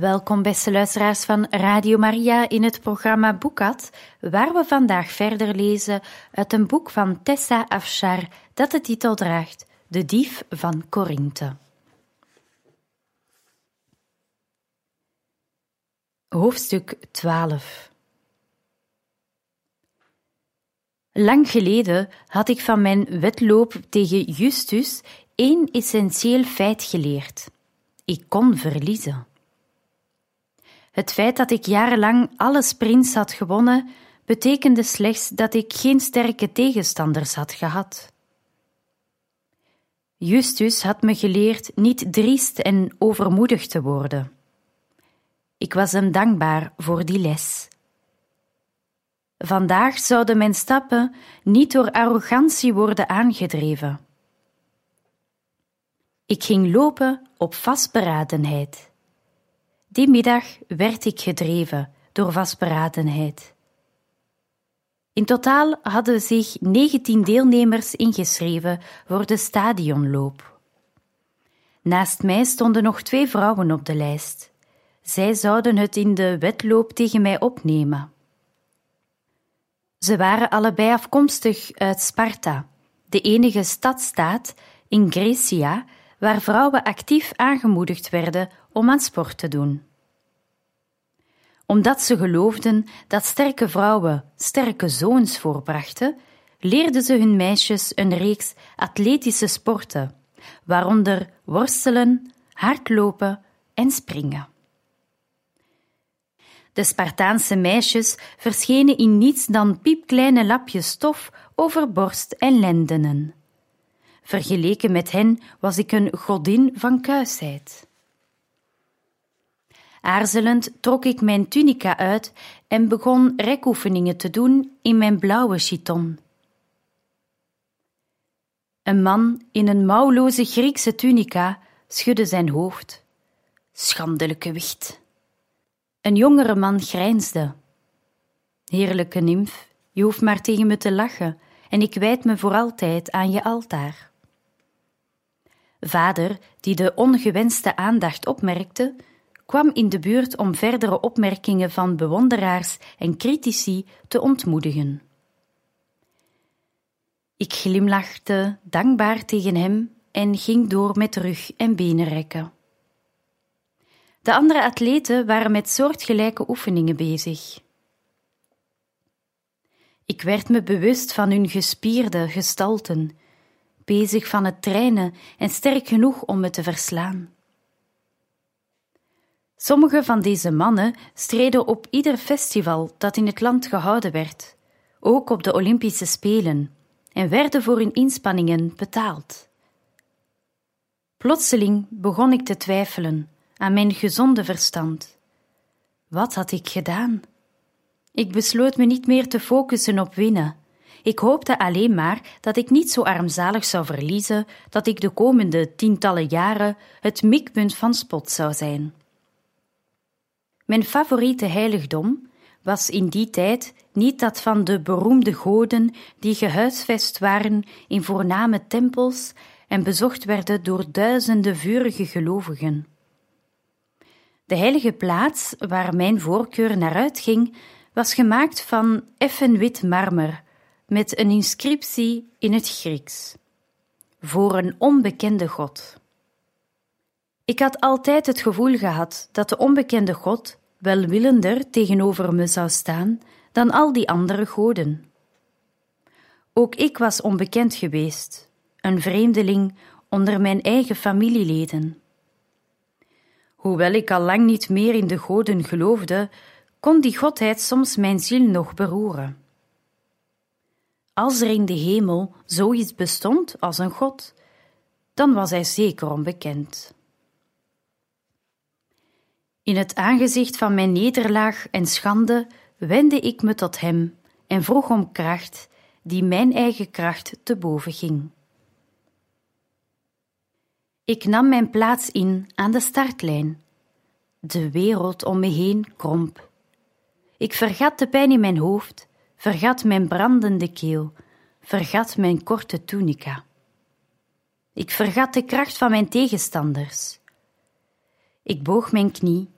Welkom beste luisteraars van Radio Maria in het programma Boekat, waar we vandaag verder lezen uit een boek van Tessa Afshar dat de titel draagt De Dief van Korinthe. Hoofdstuk 12 Lang geleden had ik van mijn wedloop tegen Justus één essentieel feit geleerd. Ik kon verliezen. Het feit dat ik jarenlang alle sprints had gewonnen, betekende slechts dat ik geen sterke tegenstanders had gehad. Justus had me geleerd niet driest en overmoedig te worden. Ik was hem dankbaar voor die les. Vandaag zouden mijn stappen niet door arrogantie worden aangedreven. Ik ging lopen op vastberadenheid. Die middag werd ik gedreven door vastberadenheid. In totaal hadden zich 19 deelnemers ingeschreven voor de stadionloop. Naast mij stonden nog twee vrouwen op de lijst. Zij zouden het in de wedloop tegen mij opnemen. Ze waren allebei afkomstig uit Sparta, de enige stadstaat in Grecia waar vrouwen actief aangemoedigd werden om aan sport te doen. Omdat ze geloofden dat sterke vrouwen sterke zoons voorbrachten, leerden ze hun meisjes een reeks atletische sporten, waaronder worstelen, hardlopen en springen. De Spartaanse meisjes verschenen in niets dan piepkleine lapjes stof over borst en lendenen. Vergeleken met hen was ik een godin van kuisheid. Aarzelend trok ik mijn tunica uit en begon rekoefeningen te doen in mijn blauwe chiton. Een man in een mouwloze Griekse tunica schudde zijn hoofd. Schandelijke wicht. Een jongere man grijnsde. Heerlijke nimf, je hoeft maar tegen me te lachen en ik wijd me voor altijd aan je altaar. Vader, die de ongewenste aandacht opmerkte, kwam in de buurt om verdere opmerkingen van bewonderaars en critici te ontmoedigen. Ik glimlachte dankbaar tegen hem en ging door met rug en benen rekken. De andere atleten waren met soortgelijke oefeningen bezig. Ik werd me bewust van hun gespierde gestalten, bezig van het trainen en sterk genoeg om me te verslaan. Sommige van deze mannen streden op ieder festival dat in het land gehouden werd, ook op de Olympische Spelen, en werden voor hun inspanningen betaald. Plotseling begon ik te twijfelen aan mijn gezonde verstand. Wat had ik gedaan? Ik besloot me niet meer te focussen op winnen. Ik hoopte alleen maar dat ik niet zo armzalig zou verliezen dat ik de komende tientallen jaren het mikpunt van spot zou zijn. Mijn favoriete heiligdom was in die tijd niet dat van de beroemde goden die gehuisvest waren in voorname tempels en bezocht werden door duizenden vurige gelovigen. De heilige plaats waar mijn voorkeur naar uitging, was gemaakt van effen wit marmer met een inscriptie in het Grieks: Voor een onbekende God. Ik had altijd het gevoel gehad dat de onbekende God welwillender tegenover me zou staan dan al die andere goden. Ook ik was onbekend geweest, een vreemdeling onder mijn eigen familieleden. Hoewel ik al lang niet meer in de goden geloofde, kon die godheid soms mijn ziel nog beroeren. Als er in de hemel zoiets bestond als een god, dan was hij zeker onbekend. In het aangezicht van mijn nederlaag en schande wendde ik me tot hem en vroeg om kracht die mijn eigen kracht te boven ging. Ik nam mijn plaats in aan de startlijn. De wereld om me heen kromp. Ik vergat de pijn in mijn hoofd, vergat mijn brandende keel, vergat mijn korte tunica. Ik vergat de kracht van mijn tegenstanders. Ik boog mijn knie,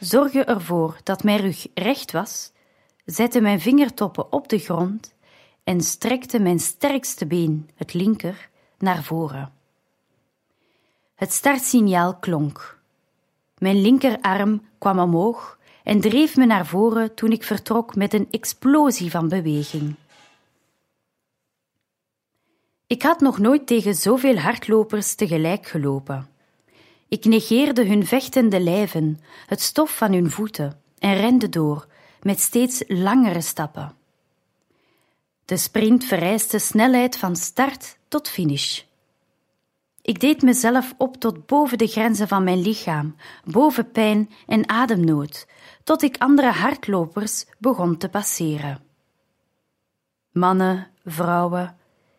zorgde ervoor dat mijn rug recht was, zette mijn vingertoppen op de grond en strekte mijn sterkste been, het linker, naar voren. Het startsignaal klonk. Mijn linkerarm kwam omhoog en dreef me naar voren toen ik vertrok met een explosie van beweging. Ik had nog nooit tegen zoveel hardlopers tegelijk gelopen. Ik negeerde hun vechtende lijven, het stof van hun voeten en rende door met steeds langere stappen. De sprint vereiste snelheid van start tot finish. Ik deed mezelf op tot boven de grenzen van mijn lichaam, boven pijn en ademnood, tot ik andere hardlopers begon te passeren. Mannen, vrouwen,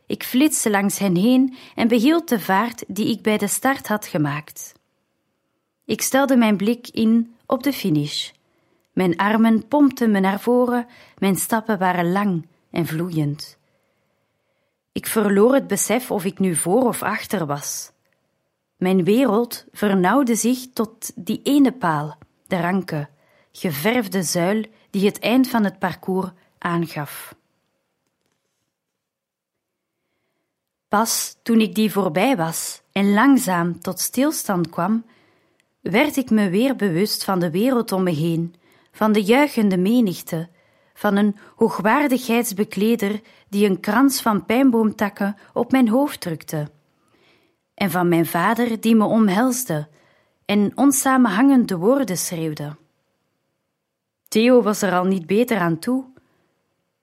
ik flitste langs hen heen en behield de vaart die ik bij de start had gemaakt. Ik stelde mijn blik in op de finish. Mijn armen pompten me naar voren, mijn stappen waren lang en vloeiend. Ik verloor het besef of ik nu voor of achter was. Mijn wereld vernauwde zich tot die ene paal, de ranke, geverfde zuil die het eind van het parcours aangaf. Pas toen ik die voorbij was en langzaam tot stilstand kwam, werd ik me weer bewust van de wereld om me heen, van de juichende menigte, van een hoogwaardigheidsbekleder die een krans van pijnboomtakken op mijn hoofd drukte, en van mijn vader die me omhelsde en onsamenhangende woorden schreeuwde. Theo was er al niet beter aan toe.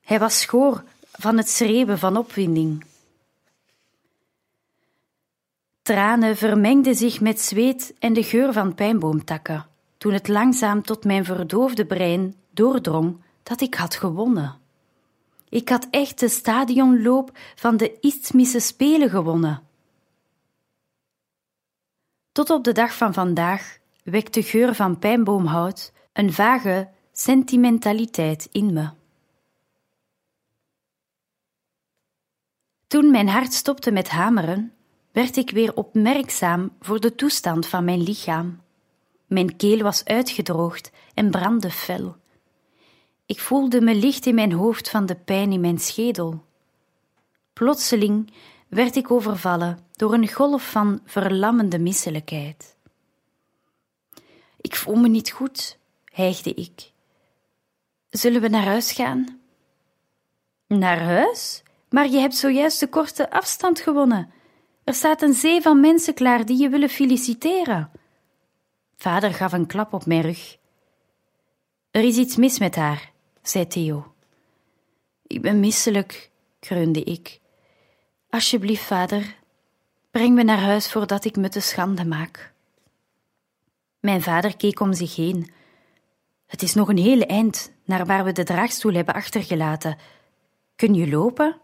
Hij was schoor van het schreeuwen van opwinding. Tranen vermengden zich met zweet en de geur van pijnboomtakken, toen het langzaam tot mijn verdoofde brein doordrong dat ik had gewonnen. Ik had echt de stadionloop van de Isthmische Spelen gewonnen. Tot op de dag van vandaag wekt de geur van pijnboomhout een vage sentimentaliteit in me. Toen mijn hart stopte met hameren, werd ik weer opmerkzaam voor de toestand van mijn lichaam. Mijn keel was uitgedroogd en brandde fel. Ik voelde me licht in mijn hoofd van de pijn in mijn schedel. Plotseling werd ik overvallen door een golf van verlammende misselijkheid. Ik voel me niet goed, hijgde ik. Zullen we naar huis gaan? Naar huis? Maar je hebt zojuist de korte afstand gewonnen. Er staat een zee van mensen klaar die je willen feliciteren. Vader gaf een klap op mijn rug. Er is iets mis met haar, zei Theo. Ik ben misselijk, kreunde ik. Alsjeblieft, vader, breng me naar huis voordat ik me te schande maak. Mijn vader keek om zich heen. Het is nog een hele eind naar waar we de draagstoel hebben achtergelaten. Kun je lopen?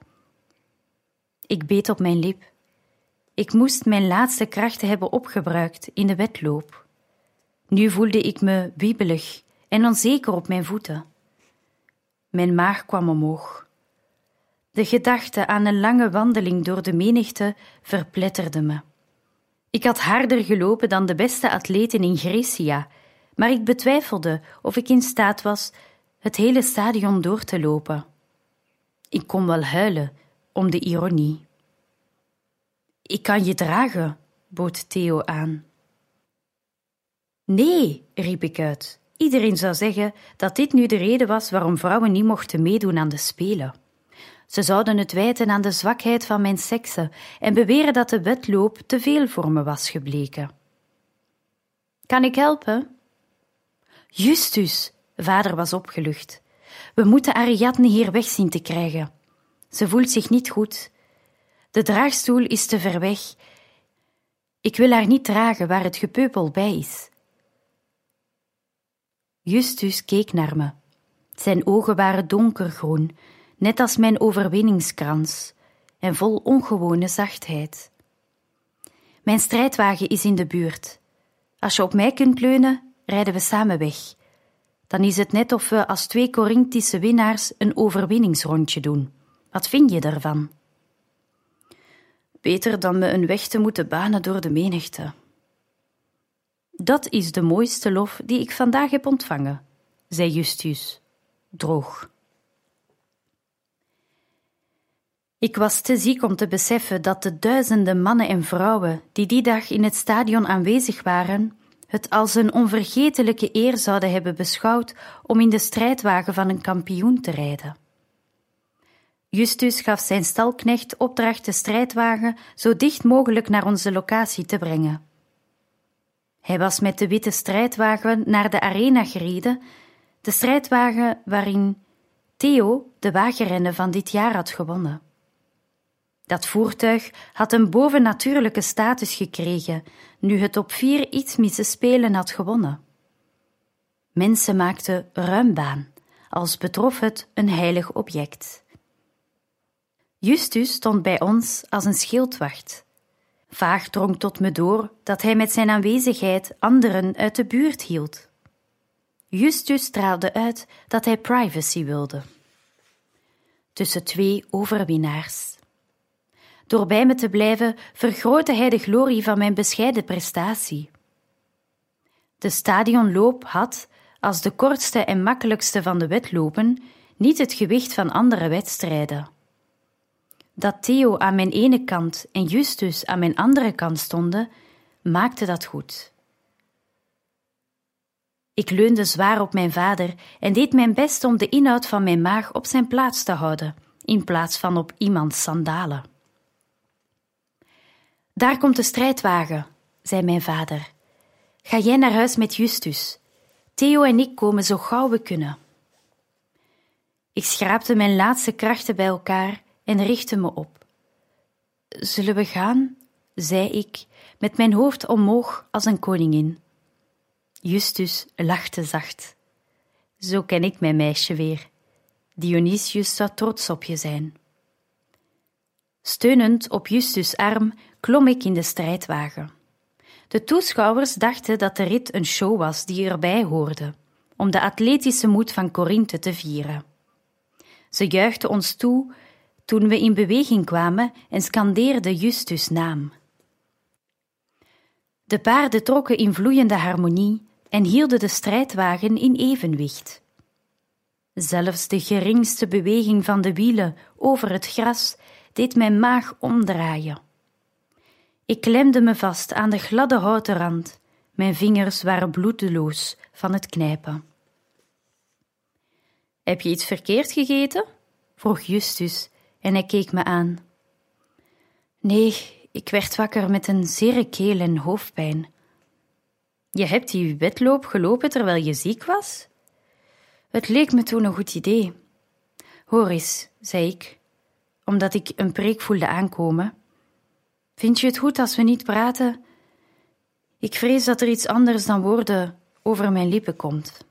Ik beet op mijn lip. Ik moest mijn laatste krachten hebben opgebruikt in de wedloop. Nu voelde ik me wiebelig en onzeker op mijn voeten. Mijn maag kwam omhoog. De gedachte aan een lange wandeling door de menigte verpletterde me. Ik had harder gelopen dan de beste atleten in Grecia, maar ik betwijfelde of ik in staat was het hele stadion door te lopen. Ik kon wel huilen om de ironie. Ik kan je dragen, bood Theo aan. Nee, riep ik uit. Iedereen zou zeggen dat dit nu de reden was waarom vrouwen niet mochten meedoen aan de Spelen. Ze zouden het wijten aan de zwakheid van mijn sekse en beweren dat de wedloop te veel voor me was gebleken. Kan ik helpen? Justus, vader was opgelucht. We moeten Ariadne hier weg zien te krijgen. Ze voelt zich niet goed. De draagstoel is te ver weg. Ik wil haar niet dragen waar het gepeupel bij is. Justus keek naar me. Zijn ogen waren donkergroen, net als mijn overwinningskrans, en vol ongewone zachtheid. Mijn strijdwagen is in de buurt. Als je op mij kunt leunen, rijden we samen weg. Dan is het net of we als twee Corinthische winnaars een overwinningsrondje doen. Wat vind je daarvan? Beter dan me een weg te moeten banen door de menigte. Dat is de mooiste lof die ik vandaag heb ontvangen, zei Justus, droog. Ik was te ziek om te beseffen dat de duizenden mannen en vrouwen die die dag in het stadion aanwezig waren, het als een onvergetelijke eer zouden hebben beschouwd om in de strijdwagen van een kampioen te rijden. Justus gaf zijn stalknecht opdracht de strijdwagen zo dicht mogelijk naar onze locatie te brengen. Hij was met de witte strijdwagen naar de arena gereden, de strijdwagen waarin Theo de wagenrennen van dit jaar had gewonnen. Dat voertuig had een bovennatuurlijke status gekregen nu het op vier iets spelen had gewonnen. Mensen maakten ruim baan, als betrof het een heilig object. Justus stond bij ons als een schildwacht. Vaag drong tot me door dat hij met zijn aanwezigheid anderen uit de buurt hield. Justus straalde uit dat hij privacy wilde. Tussen twee overwinnaars. Door bij me te blijven vergrootte hij de glorie van mijn bescheiden prestatie. De stadionloop had, als de kortste en makkelijkste van de wedlopen, niet het gewicht van andere wedstrijden. Dat Theo aan mijn ene kant en Justus aan mijn andere kant stonden, maakte dat goed. Ik leunde zwaar op mijn vader en deed mijn best om de inhoud van mijn maag op zijn plaats te houden, in plaats van op iemands sandalen. Daar komt de strijdwagen, zei mijn vader. Ga jij naar huis met Justus. Theo en ik komen zo gauw we kunnen. Ik schraapte mijn laatste krachten bij elkaar en richtte me op. Zullen we gaan? zei ik, met mijn hoofd omhoog als een koningin. Justus lachte zacht. Zo ken ik mijn meisje weer. Dionysius zou trots op je zijn. Steunend op Justus' arm klom ik in de strijdwagen. De toeschouwers dachten dat de rit een show was die erbij hoorde, om de atletische moed van Corinthe te vieren. Ze juichten ons toe toen we in beweging kwamen en scandeerden Justus' naam. De paarden trokken in vloeiende harmonie en hielden de strijdwagen in evenwicht. Zelfs de geringste beweging van de wielen over het gras deed mijn maag omdraaien. Ik klemde me vast aan de gladde houten rand. Mijn vingers waren bloedeloos van het knijpen. Heb je iets verkeerd gegeten? vroeg Justus en hij keek me aan. Nee, ik werd wakker met een zere keel en hoofdpijn. Je hebt die wedloop gelopen terwijl je ziek was? Het leek me toen een goed idee. Hoor eens, zei ik, omdat ik een preek voelde aankomen. Vind je het goed als we niet praten? Ik vrees dat er iets anders dan woorden over mijn lippen komt.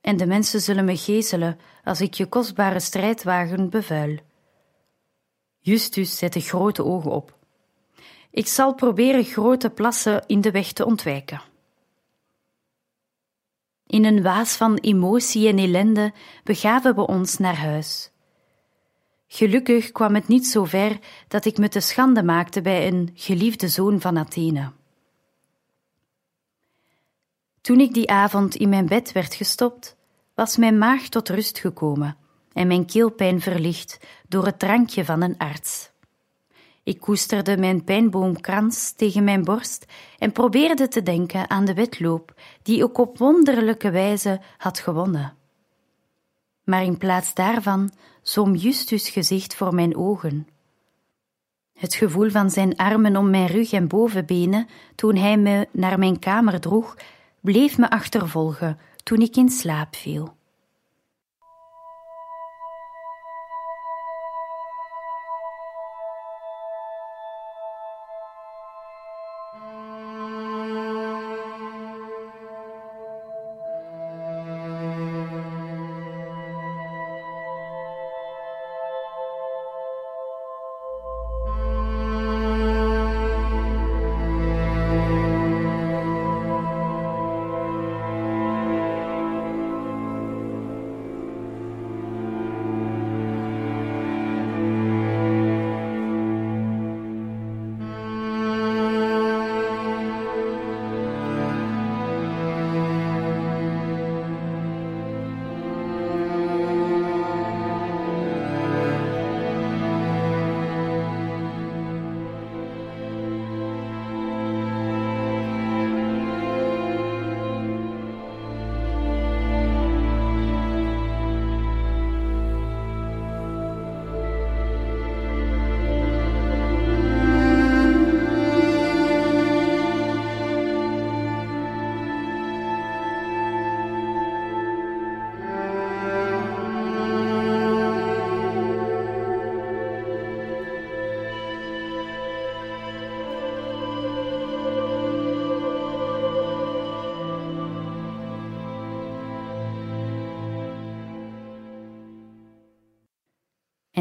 En de mensen zullen me gezelen als ik je kostbare strijdwagen bevuil. Justus zette grote ogen op. Ik zal proberen grote plassen in de weg te ontwijken. In een waas van emotie en ellende begaven we ons naar huis. Gelukkig kwam het niet zo ver dat ik me te schande maakte bij een geliefde zoon van Athene. Toen ik die avond in mijn bed werd gestopt, was mijn maag tot rust gekomen en mijn keelpijn verlicht door het drankje van een arts. Ik koesterde mijn pijnboomkrans tegen mijn borst en probeerde te denken aan de wedloop die ik op wonderlijke wijze had gewonnen. Maar in plaats daarvan zoom Justus gezicht voor mijn ogen. Het gevoel van zijn armen om mijn rug en bovenbenen toen hij me naar mijn kamer droeg, bleef me achtervolgen toen ik in slaap viel.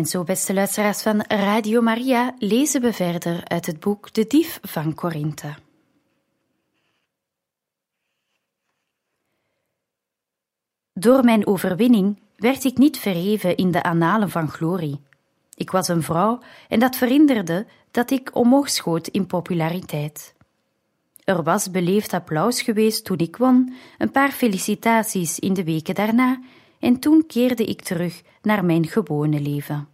En zo, beste luisteraars van Radio Maria, lezen we verder uit het boek De Dief van Korinthe. Door mijn overwinning werd ik niet verheven in de annalen van glorie. Ik was een vrouw en dat verhinderde dat ik omhoog schoot in populariteit. Er was beleefd applaus geweest toen ik won, een paar felicitaties in de weken daarna en toen keerde ik terug naar mijn gewone leven.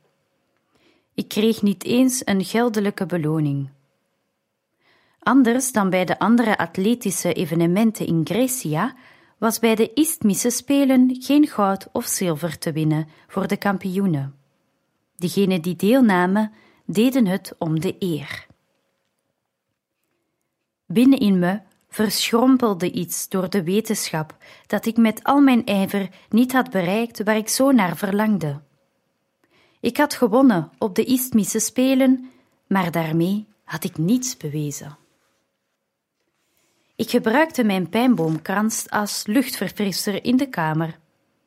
Ik kreeg niet eens een geldelijke beloning. Anders dan bij de andere atletische evenementen in Grecia was bij de Isthmische Spelen geen goud of zilver te winnen voor de kampioenen. Degenen die deelnamen, deden het om de eer. Binnenin me verschrompelde iets door de wetenschap dat ik met al mijn ijver niet had bereikt waar ik zo naar verlangde. Ik had gewonnen op de Isthmische Spelen, maar daarmee had ik niets bewezen. Ik gebruikte mijn pijnboomkrans als luchtverfrisser in de kamer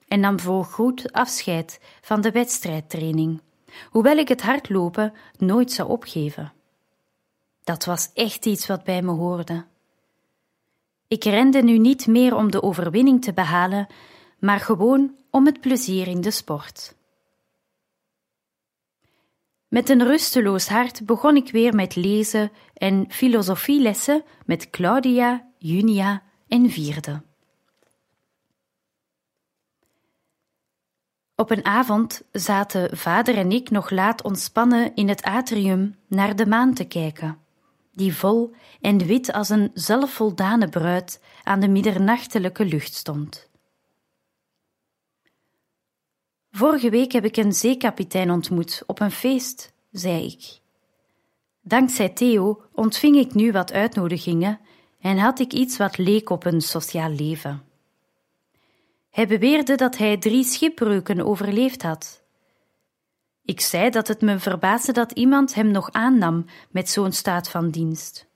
en nam voor goed afscheid van de wedstrijdtraining, hoewel ik het hardlopen nooit zou opgeven. Dat was echt iets wat bij me hoorde. Ik rende nu niet meer om de overwinning te behalen, maar gewoon om het plezier in de sport. Met een rusteloos hart begon ik weer met lezen en filosofielessen met Claudia, Junia en Vierde. Op een avond zaten vader en ik nog laat ontspannen in het atrium naar de maan te kijken, die vol en wit als een zelfvoldane bruid aan de middernachtelijke lucht stond. Vorige week heb ik een zeekapitein ontmoet op een feest, zei ik. Dankzij Theo ontving ik nu wat uitnodigingen en had ik iets wat leek op een sociaal leven. Hij beweerde dat hij drie schipbreuken overleefd had. Ik zei dat het me verbaasde dat iemand hem nog aannam met zo'n staat van dienst.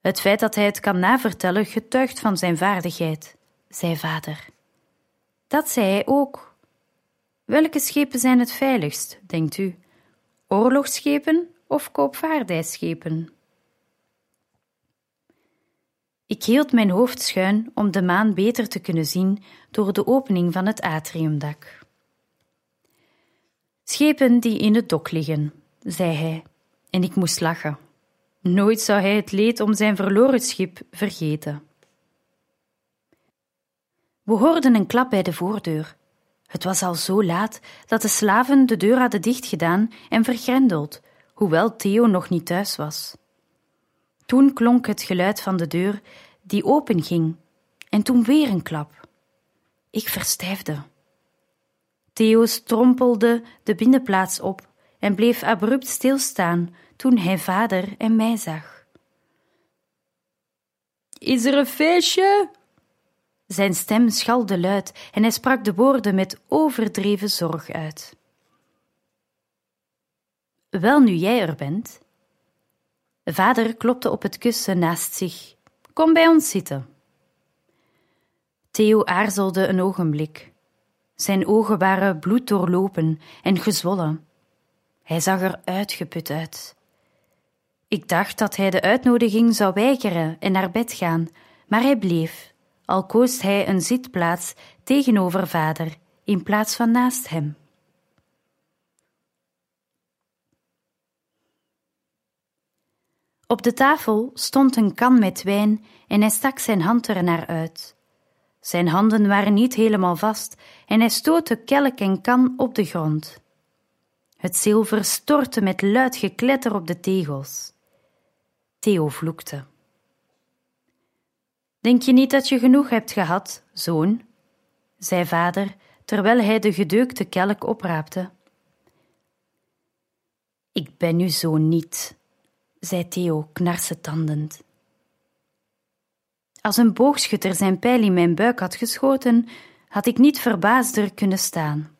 Het feit dat hij het kan navertellen getuigt van zijn vaardigheid, zei vader. Dat zei hij ook. Welke schepen zijn het veiligst, denkt u? Oorlogsschepen of koopvaardijschepen? Ik hield mijn hoofd schuin om de maan beter te kunnen zien door de opening van het atriumdak. Schepen die in het dok liggen, zei hij, en ik moest lachen. Nooit zou hij het leed om zijn verloren schip vergeten. We hoorden een klap bij de voordeur. Het was al zo laat dat de slaven de deur hadden dichtgedaan en vergrendeld, hoewel Theo nog niet thuis was. Toen klonk het geluid van de deur die openging, en toen weer een klap. Ik verstijfde. Theo strompelde de binnenplaats op en bleef abrupt stilstaan toen hij vader en mij zag. Is er een feestje? Zijn stem schalde luid en hij sprak de woorden met overdreven zorg uit. Wel nu jij er bent. Vader klopte op het kussen naast zich. Kom bij ons zitten. Theo aarzelde een ogenblik. Zijn ogen waren bloeddoorlopen en gezwollen. Hij zag er uitgeput uit. Ik dacht dat hij de uitnodiging zou weigeren en naar bed gaan, maar hij bleef, al koos hij een zitplaats tegenover vader in plaats van naast hem. Op de tafel stond een kan met wijn en hij stak zijn hand er naar uit. Zijn handen waren niet helemaal vast en hij stootte kelk en kan op de grond. Het zilver stortte met luid gekletter op de tegels. Theo vloekte. Denk je niet dat je genoeg hebt gehad, zoon? zei vader, terwijl hij de gedeukte kelk opraapte. Ik ben uw zoon niet, zei Theo knarsetandend. Als een boogschutter zijn pijl in mijn buik had geschoten, had ik niet verbaasder kunnen staan.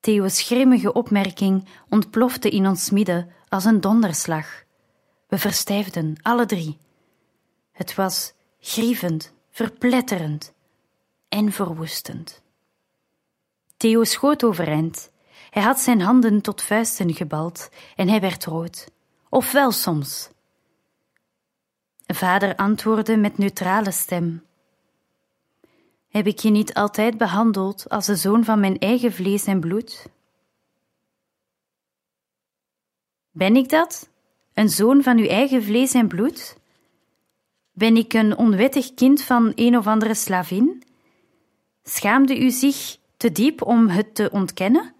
Theo's grimmige opmerking ontplofte in ons midden als een donderslag. We verstijfden, alle drie. Het was grievend, verpletterend en verwoestend. Theo schoot overeind. Hij had zijn handen tot vuisten gebald en hij werd rood. Of wel soms. Vader antwoordde met neutrale stem. Heb ik je niet altijd behandeld als de zoon van mijn eigen vlees en bloed? Ben ik dat? Een zoon van uw eigen vlees en bloed? Ben ik een onwettig kind van een of andere slavin? Schaamde u zich te diep om het te ontkennen?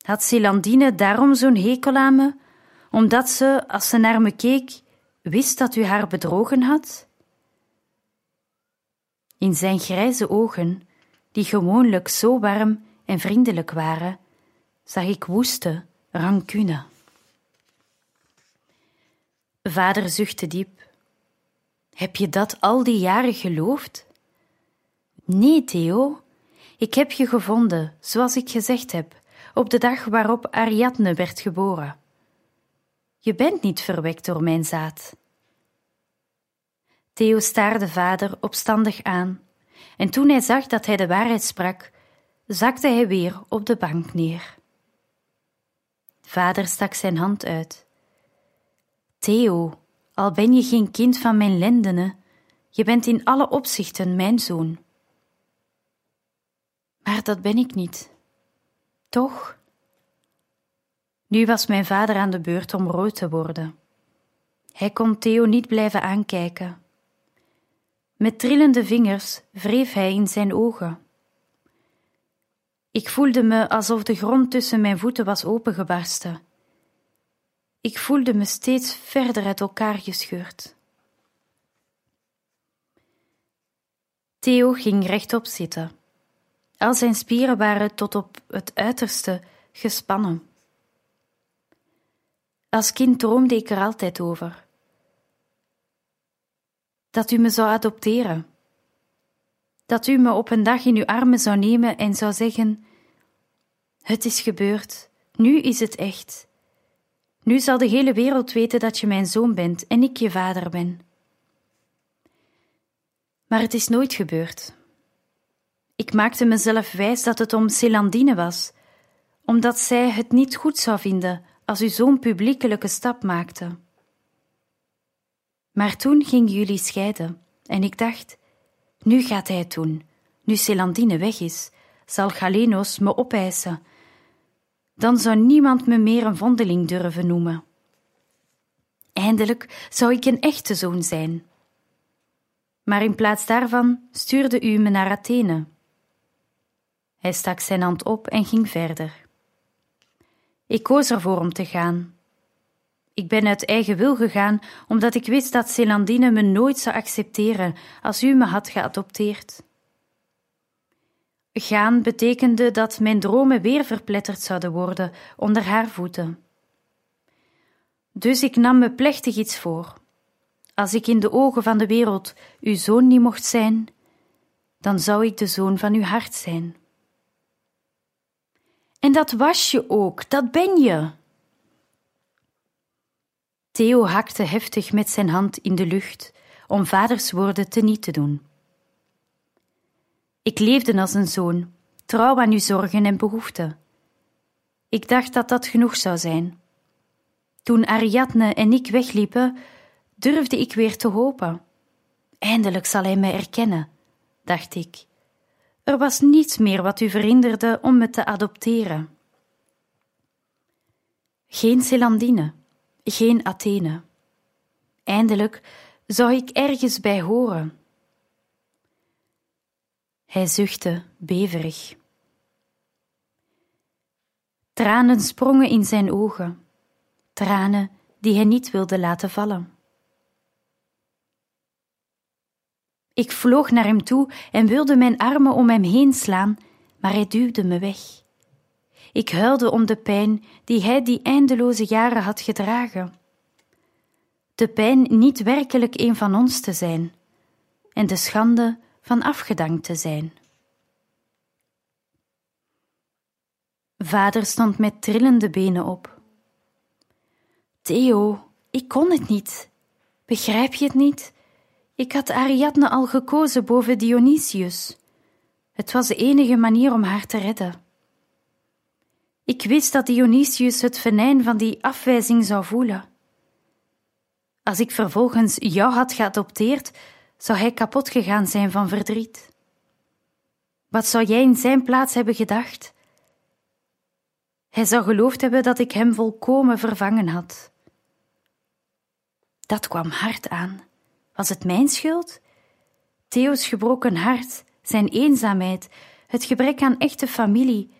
Had Celandine daarom zo'n hekel aan me, omdat ze, als ze naar me keek, wist dat u haar bedrogen had? In zijn grijze ogen, die gewoonlijk zo warm en vriendelijk waren, zag ik woeste rancune. Vader zuchtte diep. Heb je dat al die jaren geloofd? Nee, Theo. Ik heb je gevonden, zoals ik gezegd heb, op de dag waarop Ariadne werd geboren. Je bent niet verwekt door mijn zaad. Theo staarde vader opstandig aan, en toen hij zag dat hij de waarheid sprak, zakte hij weer op de bank neer. Vader stak zijn hand uit. Theo, al ben je geen kind van mijn lendenen, je bent in alle opzichten mijn zoon. Maar dat ben ik niet. Toch? Nu was mijn vader aan de beurt om rood te worden. Hij kon Theo niet blijven aankijken. Met trillende vingers wreef hij in zijn ogen. Ik voelde me alsof de grond tussen mijn voeten was opengebarsten. Ik voelde me steeds verder uit elkaar gescheurd. Theo ging rechtop zitten. Al zijn spieren waren tot op het uiterste gespannen. Als kind droomde ik er altijd over. Dat u me zou adopteren. Dat u me op een dag in uw armen zou nemen en zou zeggen: Het is gebeurd, nu is het echt. Nu zal de hele wereld weten dat je mijn zoon bent en ik je vader ben. Maar het is nooit gebeurd. Ik maakte mezelf wijs dat het om Celandine was, omdat zij het niet goed zou vinden als u zo'n publiekelijke stap maakte. Maar toen gingen jullie scheiden en ik dacht: nu gaat hij het doen. Nu Celandine weg is, zal Galenos me opeisen. Dan zou niemand me meer een vondeling durven noemen. Eindelijk zou ik een echte zoon zijn. Maar in plaats daarvan stuurde u me naar Athene. Hij stak zijn hand op en ging verder. Ik koos ervoor om te gaan. Ik ben uit eigen wil gegaan, omdat ik wist dat Celandine me nooit zou accepteren als u me had geadopteerd. Gaan betekende dat mijn dromen weer verpletterd zouden worden onder haar voeten. Dus ik nam me plechtig iets voor. Als ik in de ogen van de wereld uw zoon niet mocht zijn, dan zou ik de zoon van uw hart zijn. – En dat was je ook, dat ben je. Theo hakte heftig met zijn hand in de lucht om vaders woorden teniet te doen. Ik leefde als een zoon, trouw aan uw zorgen en behoeften. Ik dacht dat dat genoeg zou zijn. Toen Ariadne en ik wegliepen, durfde ik weer te hopen. Eindelijk zal hij mij erkennen, dacht ik. Er was niets meer wat u verhinderde om me te adopteren. Geen Celandine, geen Athene. Eindelijk zou ik ergens bij horen. Hij zuchtte beverig. Tranen sprongen in zijn ogen, tranen die hij niet wilde laten vallen. Ik vloog naar hem toe en wilde mijn armen om hem heen slaan, maar hij duwde me weg. Ik huilde om de pijn die hij die eindeloze jaren had gedragen. De pijn niet werkelijk een van ons te zijn, en de schande van afgedankt te zijn. Vader stond met trillende benen op. Theo, ik kon het niet. Begrijp je het niet? Ik had Ariadne al gekozen boven Dionysius. Het was de enige manier om haar te redden. Ik wist dat Dionysius het venijn van die afwijzing zou voelen. Als ik vervolgens jou had geadopteerd, zou hij kapot gegaan zijn van verdriet. Wat zou jij in zijn plaats hebben gedacht? Hij zou geloofd hebben dat ik hem volkomen vervangen had. Dat kwam hard aan. Was het mijn schuld? Theo's gebroken hart, zijn eenzaamheid, het gebrek aan echte familie.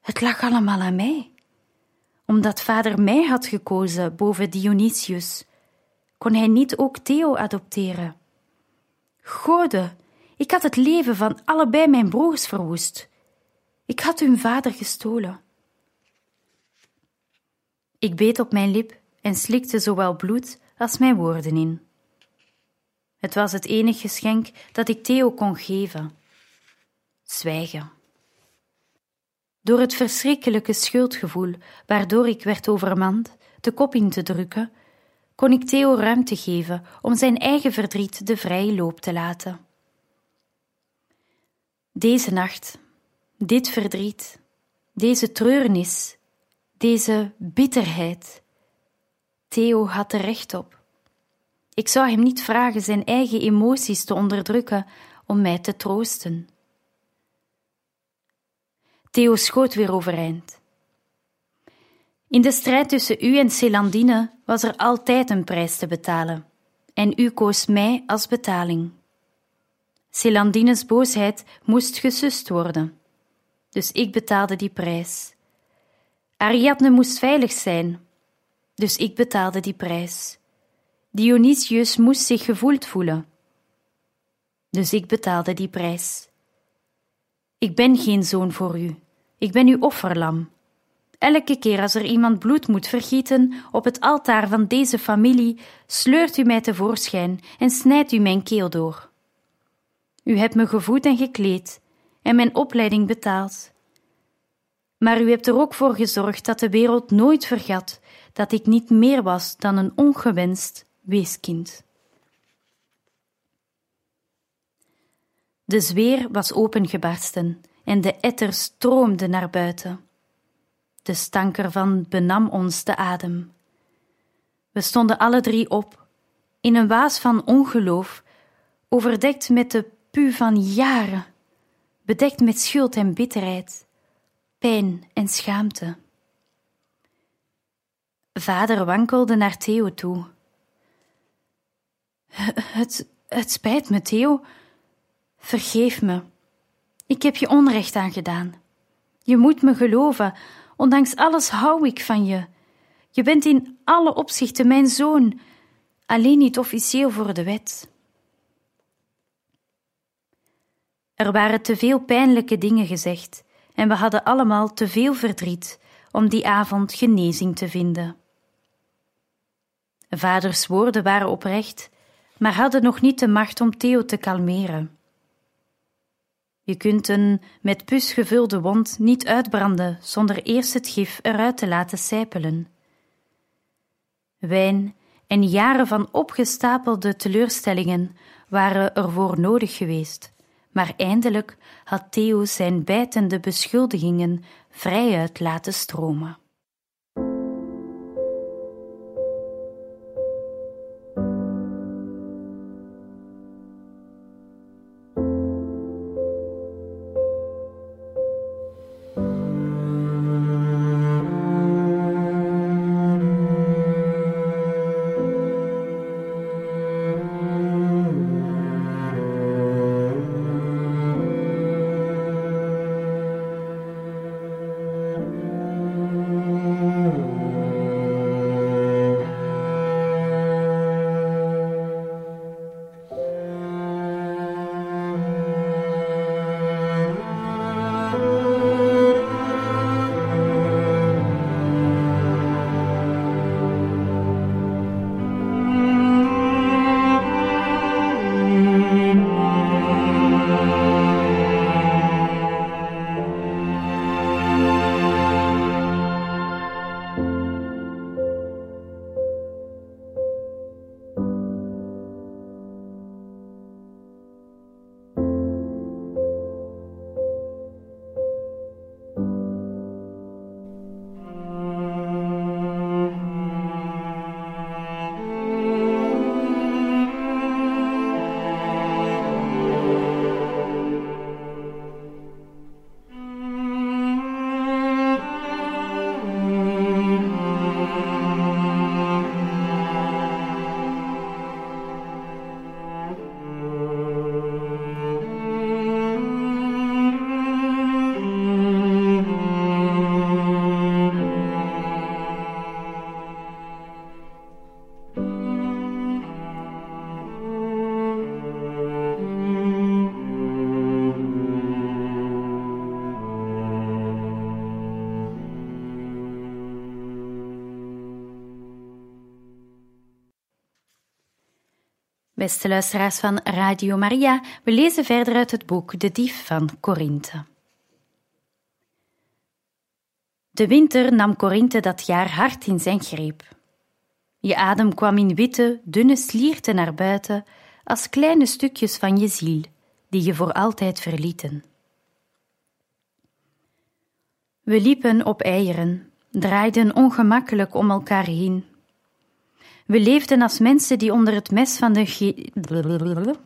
Het lag allemaal aan mij. Omdat vader mij had gekozen boven Dionysius, kon hij niet ook Theo adopteren. Gode, ik had het leven van allebei mijn broers verwoest. Ik had hun vader gestolen. Ik beet op mijn lip en slikte zowel bloed als mijn woorden in. Het was het enige geschenk dat ik Theo kon geven. Zwijgen. Door het verschrikkelijke schuldgevoel waardoor ik werd overmand de kop in te drukken, kon ik Theo ruimte geven om zijn eigen verdriet de vrije loop te laten. Deze nacht, dit verdriet, deze treurnis, deze bitterheid. Theo had er recht op. Ik zou hem niet vragen zijn eigen emoties te onderdrukken om mij te troosten. Theo schoot weer overeind. In de strijd tussen u en Celandine was er altijd een prijs te betalen, en u koos mij als betaling. Celandines boosheid moest gesust worden, dus ik betaalde die prijs. Ariadne moest veilig zijn, dus ik betaalde die prijs. Dionysius moest zich gevoeld voelen, dus ik betaalde die prijs. Ik ben geen zoon voor u, ik ben uw offerlam. Elke keer als er iemand bloed moet vergieten op het altaar van deze familie, sleurt u mij tevoorschijn en snijdt u mijn keel door. U hebt me gevoed en gekleed en mijn opleiding betaald. Maar u hebt er ook voor gezorgd dat de wereld nooit vergat dat ik niet meer was dan een ongewenst weeskind. De zweer was opengebarsten en de etter stroomde naar buiten. De stank ervan benam ons de adem. We stonden alle drie op, in een waas van ongeloof, overdekt met de pu van jaren, bedekt met schuld en bitterheid pijn en schaamte. Vader wankelde naar Theo toe. Het, het spijt me, Theo. Vergeef me. Ik heb je onrecht aangedaan. Je moet me geloven, ondanks alles hou ik van je. Je bent in alle opzichten mijn zoon, alleen niet officieel voor de wet. Er waren te veel pijnlijke dingen gezegd en we hadden allemaal te veel verdriet om die avond genezing te vinden. Vaders woorden waren oprecht, maar hadden nog niet de macht om Theo te kalmeren. Je kunt een met pus gevulde wond niet uitbranden zonder eerst het gif eruit te laten sijpelen. Wijn en jaren van opgestapelde teleurstellingen waren ervoor nodig geweest, maar eindelijk had Theo zijn bijtende beschuldigingen vrijuit laten stromen. Beste luisteraars van Radio Maria, we lezen verder uit het boek De Dief van Korinthe. De winter nam Korinthe dat jaar hard in zijn greep. Je adem kwam in witte, dunne slierten naar buiten, als kleine stukjes van je ziel, die je voor altijd verlieten. We liepen op eieren, draaiden ongemakkelijk om elkaar heen, we leefden als mensen die onder het mes van de.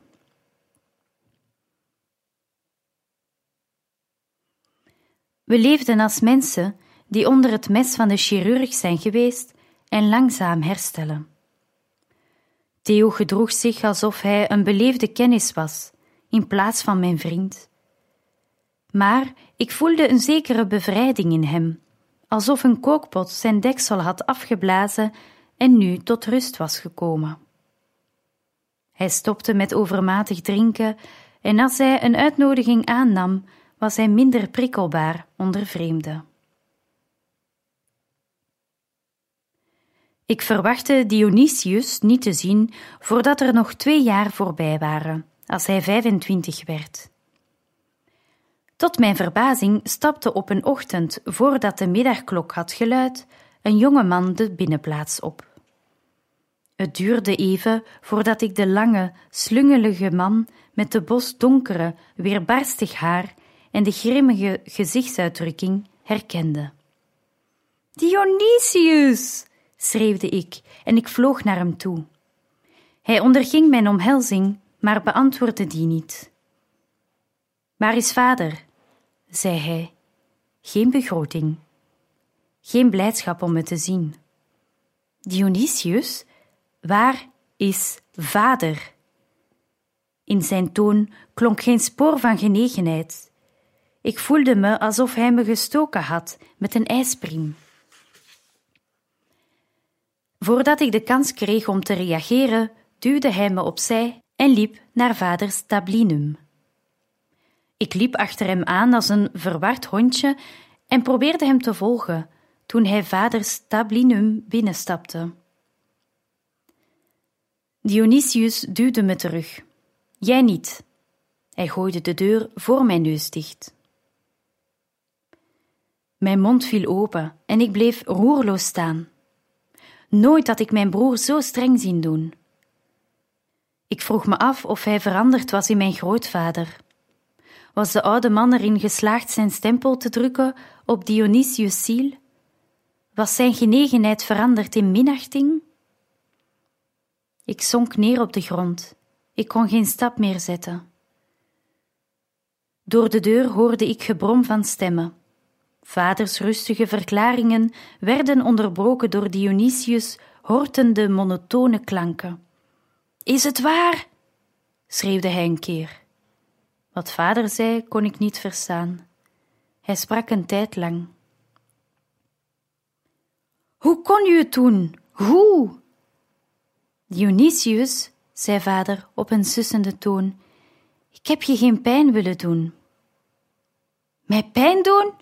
We leefden als mensen die onder het mes van de chirurg zijn geweest en langzaam herstellen. Theo gedroeg zich alsof hij een beleefde kennis was, in plaats van mijn vriend. Maar ik voelde een zekere bevrijding in hem, alsof een kookpot zijn deksel had afgeblazen en nu tot rust was gekomen. Hij stopte met overmatig drinken en als hij een uitnodiging aannam, was hij minder prikkelbaar onder vreemden. Ik verwachtte Dionysius niet te zien voordat er nog twee jaar voorbij waren, als hij 25 werd. Tot mijn verbazing stapte op een ochtend, voordat de middagklok had geluid, een jonge man de binnenplaats op. Het duurde even voordat ik de lange, slungelige man met de bosdonkere, weerbarstig haar en de grimmige gezichtsuitdrukking herkende. Dionysius! schreeuwde ik en ik vloog naar hem toe. Hij onderging mijn omhelzing, maar beantwoordde die niet. Waar is vader? zei hij. Geen begroting. Geen blijdschap om me te zien. Dionysius, Waar is vader? In zijn toon klonk geen spoor van genegenheid. Ik voelde me alsof hij me gestoken had met een ijspriem. Voordat ik de kans kreeg om te reageren, duwde hij me opzij en liep naar vaders tablinum. Ik liep achter hem aan als een verward hondje en probeerde hem te volgen toen hij vaders tablinum binnenstapte. Dionysius duwde me terug. Jij niet. Hij gooide de deur voor mijn neus dicht. Mijn mond viel open en ik bleef roerloos staan. Nooit had ik mijn broer zo streng zien doen. Ik vroeg me af of hij veranderd was in mijn grootvader. Was de oude man erin geslaagd zijn stempel te drukken op Dionysius' ziel? Was zijn genegenheid veranderd in minachting? Ik zonk neer op de grond. Ik kon geen stap meer zetten. Door de deur hoorde ik gebrom van stemmen. Vaders rustige verklaringen werden onderbroken door Dionysius' hortende monotone klanken. Is het waar? schreeuwde hij een keer. Wat vader zei, kon ik niet verstaan. Hij sprak een tijd lang. Hoe kon u het doen? Hoe? Dionysius, zei vader op een sussende toon, ik heb je geen pijn willen doen. Mij pijn doen?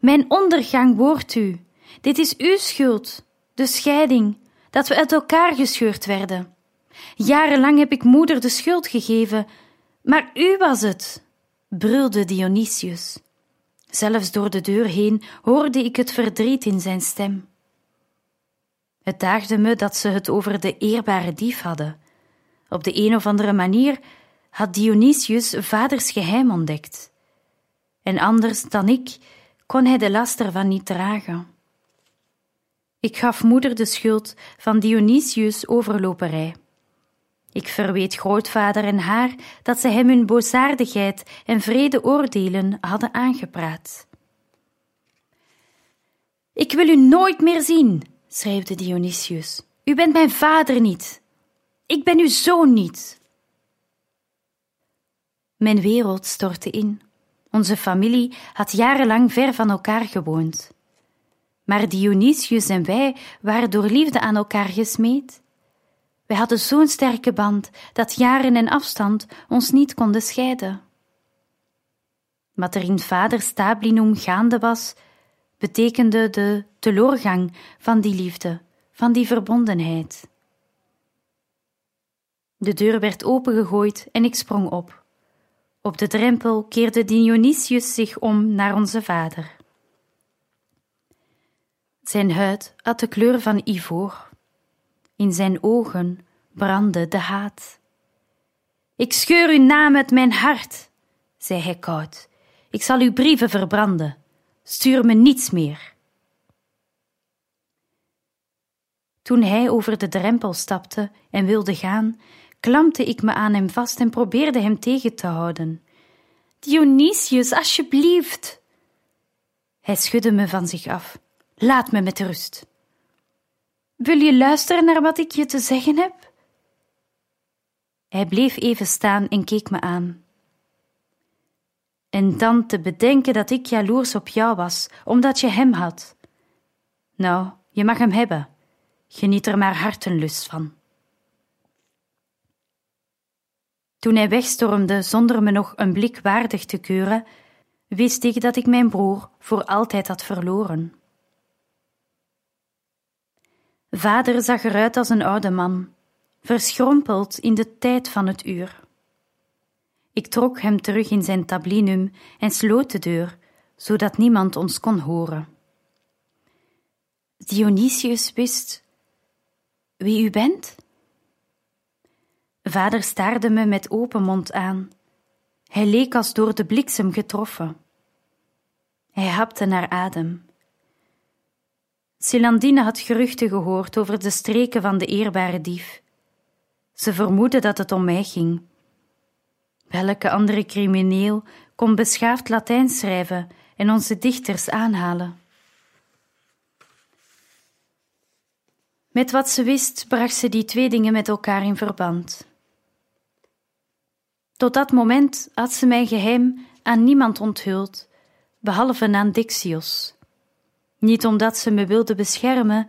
Mijn ondergang wordt u. Dit is uw schuld, de scheiding, dat we uit elkaar gescheurd werden. Jarenlang heb ik moeder de schuld gegeven, maar u was het, brulde Dionysius. Zelfs door de deur heen hoorde ik het verdriet in zijn stem. Het daagde me dat ze het over de eerbare dief hadden. Op de een of andere manier had Dionysius vaders geheim ontdekt. En anders dan ik kon hij de last ervan niet dragen. Ik gaf moeder de schuld van Dionysius' overloperij. Ik verweet grootvader en haar dat ze hem hun boosaardigheid en vrede oordelen hadden aangepraat. Ik wil u nooit meer zien, schreeuwde Dionysius. U bent mijn vader niet. Ik ben uw zoon niet. Mijn wereld stortte in. Onze familie had jarenlang ver van elkaar gewoond. Maar Dionysius en wij waren door liefde aan elkaar gesmeed. Wij hadden zo'n sterke band dat jaren en afstand ons niet konden scheiden. Wat er in vader Stablinum gaande was, betekende de teleurgang van die liefde, van die verbondenheid. De deur werd opengegooid en ik sprong op. Op de drempel keerde Dionysius zich om naar onze vader. Zijn huid had de kleur van ivoor. In zijn ogen brandde de haat. Ik scheur uw naam uit mijn hart, zei hij koud. Ik zal uw brieven verbranden. Stuur me niets meer. Toen hij over de drempel stapte en wilde gaan, klampte ik me aan hem vast en probeerde hem tegen te houden. Dionysius, alsjeblieft! Hij schudde me van zich af. Laat me met rust. Wil je luisteren naar wat ik je te zeggen heb? Hij bleef even staan en keek me aan. En dan te bedenken dat ik jaloers op jou was, omdat je hem had. Nou, je mag hem hebben. Geniet er maar hartenlust van. Toen hij wegstormde zonder me nog een blik waardig te keuren, wist ik dat ik mijn broer voor altijd had verloren. Vader zag eruit als een oude man, verschrompeld in de tijd van het uur. Ik trok hem terug in zijn tablinum en sloot de deur, zodat niemand ons kon horen. Dionysius wist wie u bent? Vader staarde me met open mond aan. Hij leek als door de bliksem getroffen. Hij hapte naar adem. Celandine had geruchten gehoord over de streken van de eerbare dief. Ze vermoedde dat het om mij ging. Welke andere crimineel kon beschaafd Latijn schrijven en onze dichters aanhalen? Met wat ze wist, bracht ze die twee dingen met elkaar in verband. Tot dat moment had ze mijn geheim aan niemand onthuld, behalve aan Dixios. Niet omdat ze me wilde beschermen,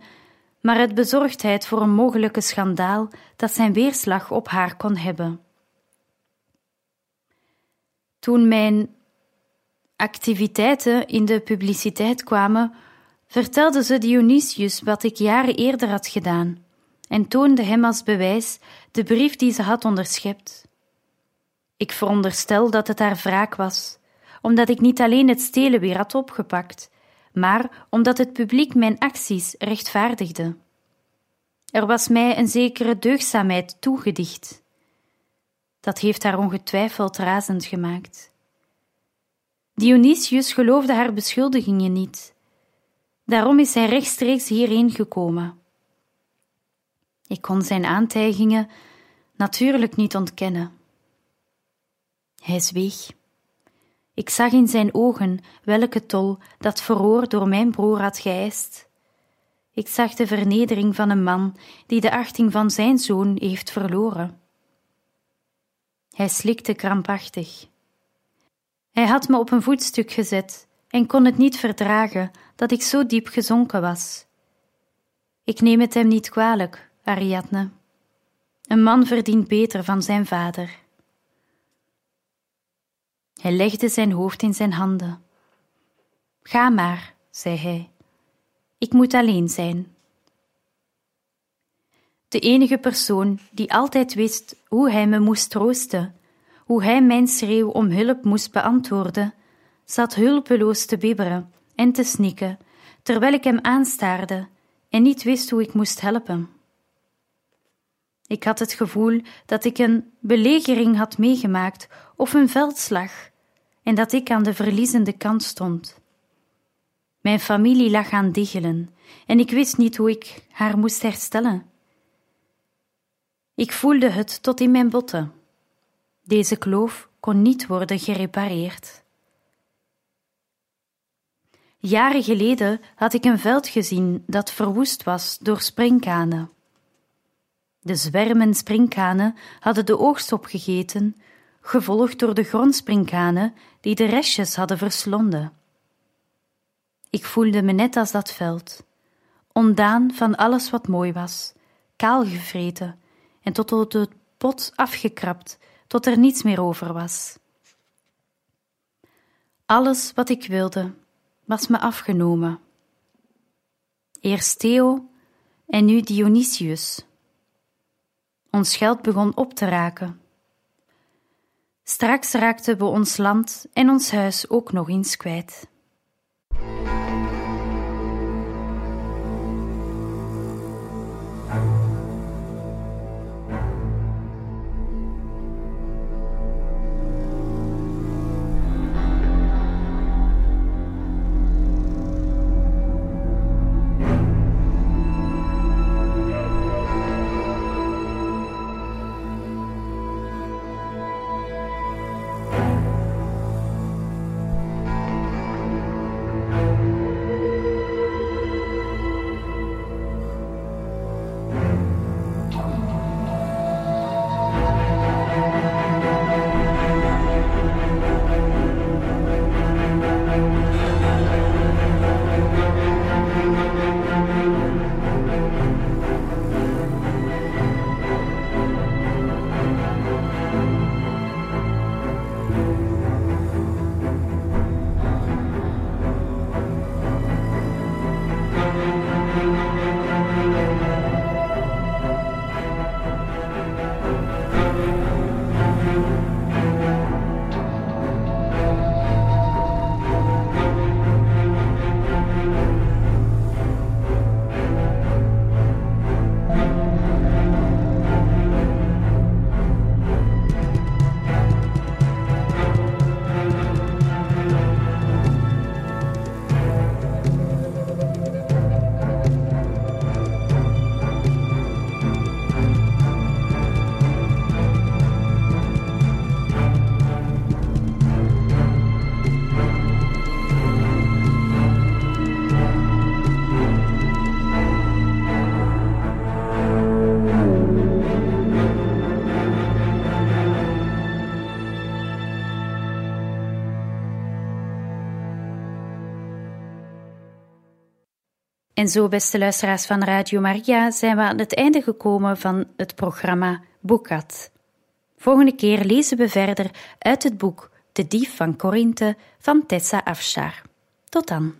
maar uit bezorgdheid voor een mogelijke schandaal dat zijn weerslag op haar kon hebben. Toen mijn activiteiten in de publiciteit kwamen, vertelde ze Dionysius wat ik jaren eerder had gedaan en toonde hem als bewijs de brief die ze had onderschept. Ik veronderstel dat het haar wraak was, omdat ik niet alleen het stelen weer had opgepakt, maar omdat het publiek mijn acties rechtvaardigde. Er was mij een zekere deugdzaamheid toegedicht. Dat heeft haar ongetwijfeld razend gemaakt. Dionysius geloofde haar beschuldigingen niet. Daarom is hij rechtstreeks hierheen gekomen. Ik kon zijn aantijgingen natuurlijk niet ontkennen. Hij zweeg. Ik zag in zijn ogen welke tol dat verhoor door mijn broer had geëist. Ik zag de vernedering van een man die de achting van zijn zoon heeft verloren. Hij slikte krampachtig. Hij had me op een voetstuk gezet en kon het niet verdragen dat ik zo diep gezonken was. Ik neem het hem niet kwalijk, Ariadne. Een man verdient beter van zijn vader. Hij legde zijn hoofd in zijn handen. Ga maar, zei hij. Ik moet alleen zijn. De enige persoon die altijd wist hoe hij me moest troosten, hoe hij mijn schreeuw om hulp moest beantwoorden, zat hulpeloos te bibberen en te snikken, terwijl ik hem aanstaarde en niet wist hoe ik moest helpen. Ik had het gevoel dat ik een belegering had meegemaakt of een veldslag en dat ik aan de verliezende kant stond. Mijn familie lag aan diggelen en ik wist niet hoe ik haar moest herstellen. Ik voelde het tot in mijn botten. Deze kloof kon niet worden gerepareerd. Jaren geleden had ik een veld gezien dat verwoest was door springkanen. De zwermen springkanen hadden de oogst opgegeten, gevolgd door de grondspringkanen die de restjes hadden verslonden. Ik voelde me net als dat veld, ondaan van alles wat mooi was, kaal gevreten en tot op het pot afgekrapt, tot er niets meer over was. Alles wat ik wilde, was me afgenomen. Eerst Theo en nu Dionysius. Ons geld begon op te raken. Straks raakten we ons land en ons huis ook nog eens kwijt. En zo, beste luisteraars van Radio Maria, zijn we aan het einde gekomen van het programma Boekat. Volgende keer lezen we verder uit het boek De Dief van Korinthe van Tessa Afshar. Tot dan.